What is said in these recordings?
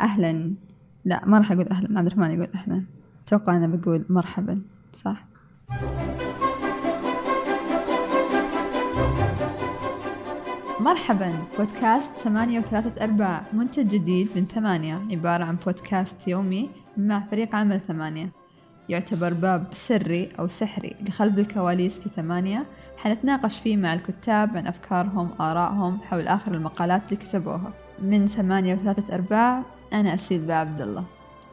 أهلا لا ما راح أقول أهلا عبد الرحمن يقول أهلا أتوقع أنا بقول مرحبا صح مرحبا بودكاست ثمانية وثلاثة أرباع منتج جديد من ثمانية عبارة عن بودكاست يومي مع فريق عمل ثمانية يعتبر باب سري أو سحري لخلف الكواليس في ثمانية. حنتناقش فيه مع الكتاب عن أفكارهم آرائهم حول آخر المقالات اللي كتبوها. من ثمانية وثلاثة أرباع أنا أسيل عبد الله.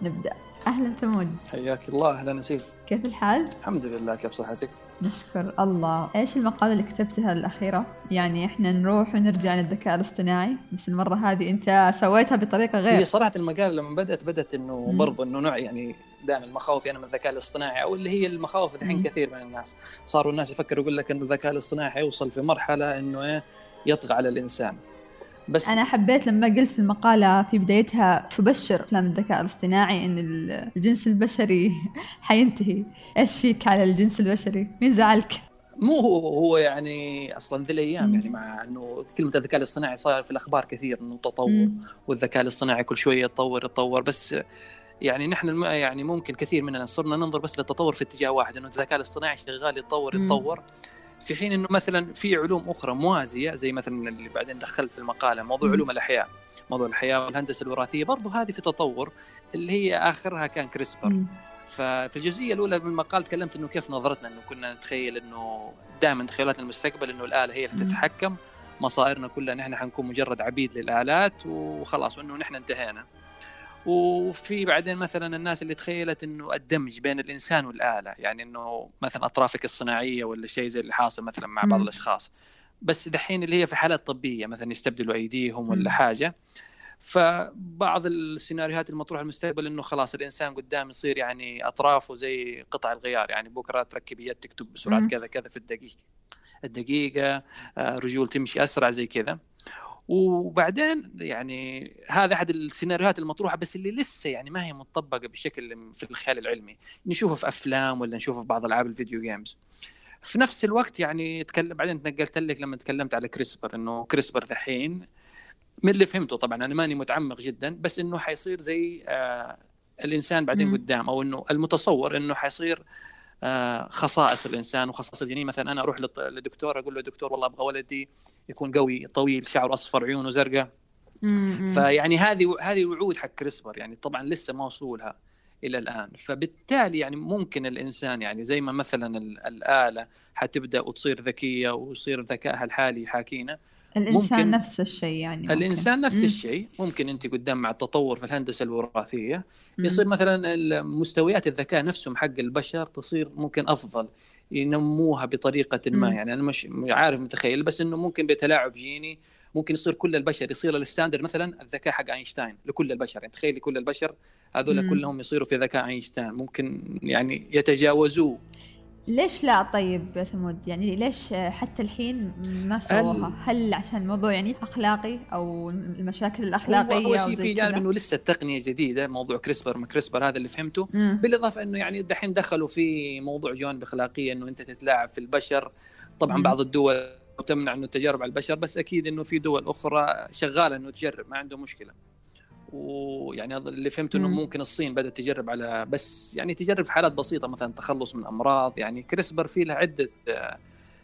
نبدأ. أهلا ثمود. حياك الله أهلا نسيل كيف الحال؟ الحمد لله كيف صحتك؟ نشكر الله. إيش المقالة اللي كتبتها الأخيرة؟ يعني إحنا نروح ونرجع للذكاء الاصطناعي بس المرة هذه أنت سويتها بطريقة غير. هي صراحة المقالة لما بدأت بدأت إنه برضه إنه نوع يعني دائما المخاوف يعني من الذكاء الاصطناعي أو اللي هي المخاوف الحين كثير من الناس. صاروا الناس يفكروا يقول لك انه الذكاء الاصطناعي حيوصل في مرحلة إنه إيه يطغى على الإنسان. بس أنا حبيت لما قلت في المقالة في بدايتها تبشر أفلام الذكاء الاصطناعي إن الجنس البشري حينتهي. إيش فيك على الجنس البشري؟ مين زعلك؟ مو هو هو يعني أصلا ذي الأيام يعني مع إنه كلمة الذكاء الاصطناعي صار في الأخبار كثير إنه تطور والذكاء الاصطناعي كل شوية يتطور يتطور. بس يعني نحن يعني ممكن كثير مننا صرنا ننظر بس للتطور في اتجاه واحد إنه الذكاء الاصطناعي شغال يتطور يتطور. في حين إنه مثلا في علوم أخرى موازية زي مثلا اللي بعدين دخلت في المقالة موضوع علوم الأحياء موضوع الأحياء والهندسة الوراثية برضو هذه في تطور اللي هي آخرها كان كريسبر. ففي الجزئية الأولى من المقال تكلمت إنه كيف نظرتنا إنه كنا نتخيل إنه دائما تخيلات المستقبل إنه الآلة هي اللي تتحكم مصائرنا كلها نحن حنكون مجرد عبيد للآلات وخلاص وإنه نحن انتهينا. وفي بعدين مثلا الناس اللي تخيلت إنه الدمج بين الإنسان والآلة يعني إنه مثلا أطرافك الصناعية ولا شيء زي اللي حاصل مثلا مع بعض الأشخاص. بس دحين اللي هي في حالات طبية مثلا يستبدلوا أيديهم ولا حاجة. فبعض السيناريوهات المطروحه المستقبل إنه خلاص الإنسان قدام يصير يعني اطرافه زي قطع الغيار يعني بكرة تركب يد تكتب بسرعة كذا كذا في الدقيقة الدقيقه رجول تمشي أسرع زي كذا. وبعدين يعني هذا أحد السيناريوهات المطروحة بس اللي لسه يعني ما هي مطبقة بشكل في الخيال العلمي. نشوفه في أفلام ولا نشوفه في بعض ألعاب الفيديو جيمز في نفس الوقت يعني تكلم بعدين تنقلت لك لما تكلمت على كريسبر إنه كريسبر الحين من اللي فهمته طبعا أنا ماني متعمق جدا بس إنه حيصير زي آه الإنسان بعدين م. قدام أو إنه المتصور إنه حيصير آه خصائص الإنسان وخصائص الجنين. مثلا أنا أروح للدكتور أقول له دكتور والله أبغى ولدي يكون قوي طويل شعره أصفر عيونه زرقاء. فيعني هذه هذه وعود حق كريسبر يعني طبعا لسه ما وصلوا لها إلى الآن. فبالتالي يعني ممكن الإنسان يعني زي ما مثلا الآلة حتبدأ وتصير ذكية ويصير ذكائها الحالي يحاكينا الإنسان ممكن نفس الشيء يعني ممكن. الإنسان نفس الشيء. ممكن أنت قدام مع التطور في الهندسة الوراثية يصير مثلا مستويات الذكاء نفسهم حق البشر تصير ممكن أفضل. ينموها بطريقة ما. يعني أنا مش عارف متخيل. بس إنه ممكن بتلاعب جيني ممكن يصير كل البشر يصير ال standard مثلا الذكاء حق أينشتاين لكل البشر. يعني تخيلي كل البشر هذول كلهم يصيروا في ذكاء أينشتاين. ممكن يعني يتجاوزوه. ليش لا طيب ثمود؟ يعني ليش حتى الحين ما سووها؟ هل عشان الموضوع يعني أخلاقي أو المشاكل الأخلاقية هو شيء في جانب إنه لسه التقنيه جديدة موضوع كريسبر ما كريسبر هذا اللي فهمته. مم. بالإضافة إنه يعني دحين دخلوا في موضوع جوانب أخلاقية إنه أنت تتلاعب في البشر. طبعا مم. بعض الدول تمنع إنه التجارب على البشر بس أكيد إنه في دول أخرى شغالة إنه تجرب ما عنده مشكلة. ويعني اللي فهمته إنه ممكن الصين بدأت تجرب على بس يعني تجرب في حالات بسيطة مثلا تخلص من أمراض. يعني كريسبر في له عدة آه،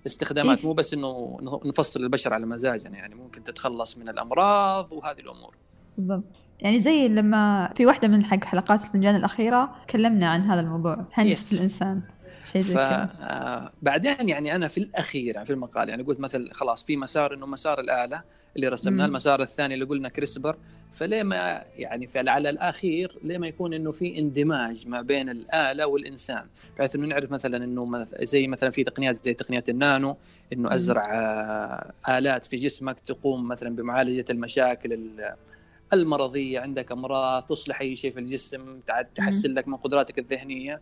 استخدامات. إيه؟ مو بس إنه نفصل البشر على مزاجنا. يعني ممكن تتخلص من الأمراض وهذه الأمور. بالضبط. يعني زي لما في واحدة من حق حلقات الفنجان الأخيرة تكلمنا عن هذا الموضوع هندسة الإنسان. شيء زي كذا. بعدين يعني أنا في الأخير في المقال يعني قلت مثلا خلاص في مسار إنه مسار الآلة اللي رسمناه المسار الثاني اللي قلنا كريسبر. فليه ما يعني على الأخير ليه ما يكون إنه في اندماج ما بين الآلة والإنسان؟ بحيث إنه نعرف مثلا إنه زي مثلا في تقنيات زي تقنيات النانو إنه أزرع آه، آلات في جسمك تقوم مثلا بمعالجة المشاكل المرضية عندك أمراض تصلح أي شيء في الجسم تحسن لك من قدراتك الذهنية.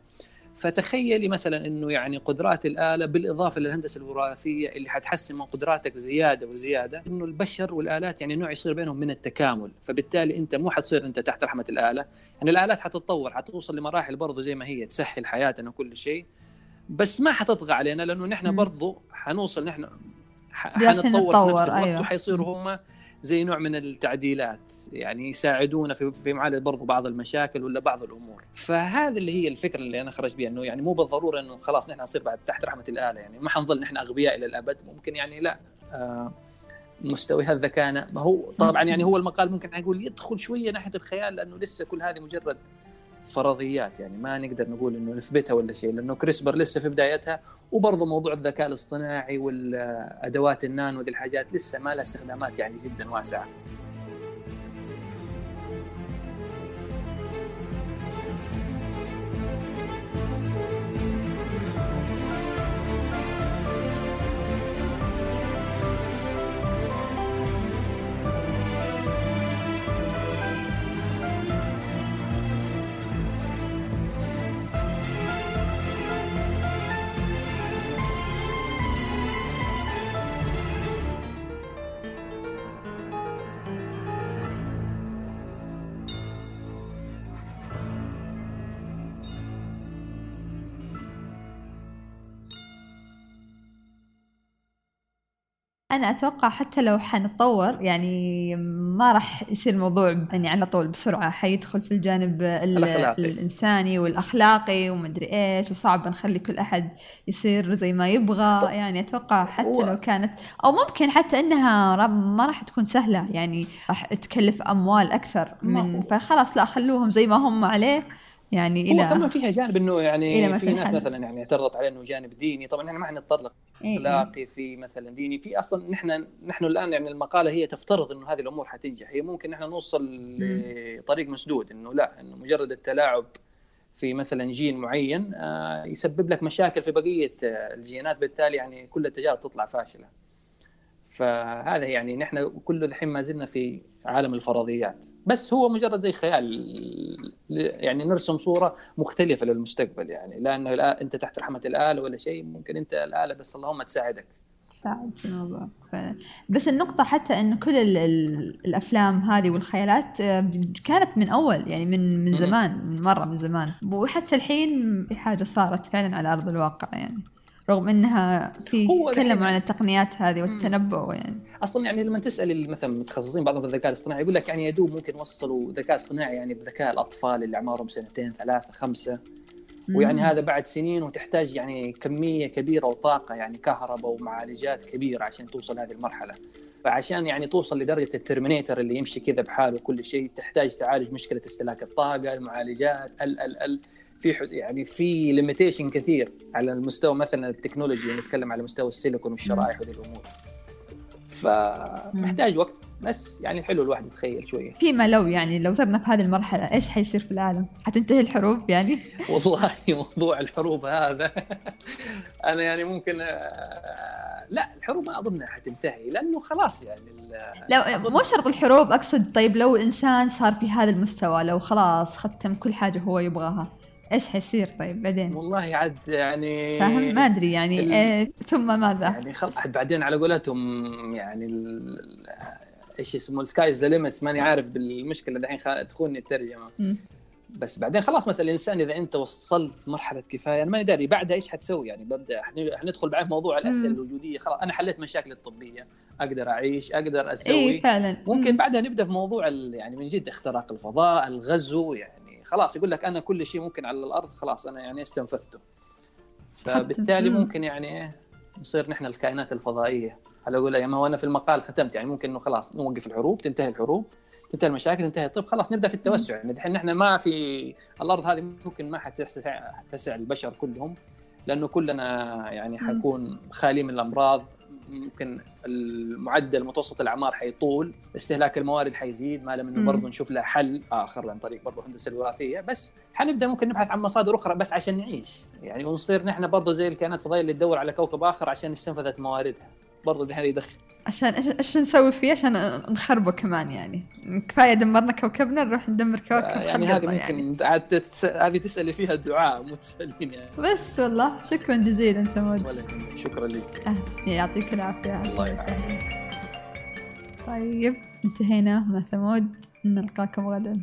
فتخيلي مثلا إنه يعني قدرات الآلة بالإضافة للهندسة الوراثية اللي حتحسن من قدراتك زيادة وزيادة إنه البشر والآلات يعني نوع يصير بينهم من التكامل. فبالتالي أنت مو حتصير أنت تحت رحمة الآلة. يعني الآلات حتتطور حتوصل لمراحل برضه زي ما هي تسهل حياتنا وكل شيء. بس ما حتطغى علينا لأنه نحن برضه حنوصل نحن حنتطور في نفس الوقت أيوة. وحيصيروا هم زي نوع من التعديلات يعني يساعدونا في في معالجة برضو بعض المشاكل ولا بعض الأمور. فهذه اللي هي الفكرة اللي أنا خرج بها إنه يعني مو بالضرورة إنه خلاص نحن نصير بعد تحت رحمة الآلة يعني ما حنظل نحن أغبياء إلى الأبد ممكن يعني لا. آه مستويات ذكائنا ما هو طبعا يعني هو المقال ممكن نقول يدخل شوية ناحية الخيال لأنه لسه كل هذه مجرد فرضيات يعني ما نقدر نقول إنه نثبتها ولا شيء لأنه كريسبر لسه في بدايتها وبرضه موضوع الذكاء الاصطناعي والأدوات النانو ودي الحاجات لسه ما لها استخدامات يعني جدا واسعة. أنا أتوقع حتى لو حنتطور يعني ما راح يصير الموضوع يعني على طول بسرعة حيدخل في الجانب الأخلاقي. الإنساني والأخلاقي ومدري إيش وصعب نخلي كل أحد يصير زي ما يبغى طب. يعني أتوقع حتى. لو كانت أو ممكن حتى إنها ما راح تكون سهلة يعني راح تكلف أموال أكثر من فخلاص لا خلوهم زي ما هم عليه يعني إلى هو كمان فيها جانب إنه يعني في ناس مثلا يعني اعترضت عليه إنه جانب ديني. طبعا إحنا ما حنتطرق إيه، إيه. اخلاقي في مثلا ديني. في أصلا نحن نحن الآن يعني المقالة هي تفترض إنه هذه الأمور حتنجح. هي ممكن نحن نوصل لطريق مسدود إنه لا إنه مجرد التلاعب في مثلا جين معين آه، يسبب لك مشاكل في بقية الجينات. بالتالي يعني كل التجارب تطلع فاشلة. فهذا يعني نحن كله الحين ما زلنا في عالم الفرضيات. بس هو مجرد زي خيال يعني نرسم صورة مختلفة للمستقبل يعني. لأنه أنت تحت رحمة الآلة ولا شيء ممكن أنت الآلة بس اللهم تساعدك. تساعد في الموضوع. بس النقطة حتى إنه كل ال ال الأفلام هذه والخيالات آه، كانت من أول يعني من من زمان من مرة من زمان. وحتى الحين في حاجة صارت فعلا على أرض الواقع يعني. رغم إنها في تكلموا عن التقنيات هذه والتنبؤ يعني. أصلا يعني لما تسأل مثلا متخصصين بعضهم في الذكاء الاصطناعي يقول لك يعني يدوب ممكن وصلوا ذكاء اصطناعي يعني بذكاء الأطفال اللي أعمارهم سنتين ثلاثة خمسة. ويعني هذا بعد سنين وتحتاج يعني كمية كبيرة وطاقة يعني كهرباء ومعالجات كبيرة عشان توصل هذه المرحلة. فعشان يعني توصل لدرجة ال Terminator اللي يمشي كذا بحاله وكل شيء تحتاج تعالج مشكلة استهلاك الطاقة المعالجات ال ال ال في يعني في limitation كثير على المستوى مثلا التكنولوجي نتكلم على مستوى السيليكون والشرائح وهذه الأمور فمحتاج وقت بس يعني حلو الواحد يتخيل شوية فيما لو يعني لو صرنا في هذه المرحلة إيش حيصير في العالم؟ حتنتهي الحروب يعني؟ والله موضوع الحروب هذا أنا يعني ممكن آه، لا الحروب ما أظنها حتنتهي لأنه خلاص يعني لا مو شرط الحروب أقصد طيب لو إنسان صار في هذا المستوى لو خلاص ختم كل حاجة هو يبغاها إيش حيصير طيب بعدين؟ والله عاد يعني فاهم ما أدري يعني ال... إيه ثم ماذا؟ يعني خل... بعدين على قولتهم يعني ال... إيش اسمه ال sky's the limits ماني عارف بالمشكلة دحين خ... تخوني الترجمة م. بس بعدين خلاص مثلا الإنسان إذا أنت وصلت مرحلة كفاية أنا ماني داري بعدها إيش حتسوي يعني ببدأ حندخل بعد موضوع الأسئلة الوجودية خلاص أنا حليت مشاكلي الطبية أقدر أعيش أقدر أسوي إيه فعلا ممكن مم. بعدها نبدأ في موضوع يعني من جد اختراق الفضاء الغزو يعني خلاص يقول لك أنا كل شيء ممكن على الأرض خلاص أنا يعني استنفذته. فبالتالي ممكن يعني نصير نحن الكائنات الفضائية. على قول يعني هو أنا في المقال ختمت يعني ممكن إنه خلاص نوقف الحروب تنتهي الحروب تنتهي المشاكل تنتهي طيب خلاص نبدأ في التوسع. يعني الحين نحن ما في الأرض هذه ممكن ما حتسع تسع البشر كلهم لأنه كلنا يعني حنكون خالي من الأمراض. ممكن المعدل متوسط الأعمار حيطول استهلاك الموارد حيزيد ما لم إنه برضه نشوف له حل آخر عن طريق برضه الهندسه الوراثية. بس حنبدأ ممكن نبحث عن مصادر أخرى بس عشان نعيش. يعني ونصير نحن برضه زي الكائنات الفضائية اللي تدور على كوكب آخر عشان استنفذت مواردها. برضه هذا يدخل عشان إيش نسوي فيه عشان نخربه كمان يعني. كفاية دمرنا كوكبنا نروح ندمر كوكب يعني هذه ممكن يعني. هذه تسألي فيها دعاء مو تسألين يعني. بس والله شكرا جزيلا ثمود. شكرا لك. أه يعطيك العافية. الله يعافيك. طيب انتهينا مع ثمود. نلقاكم غدا.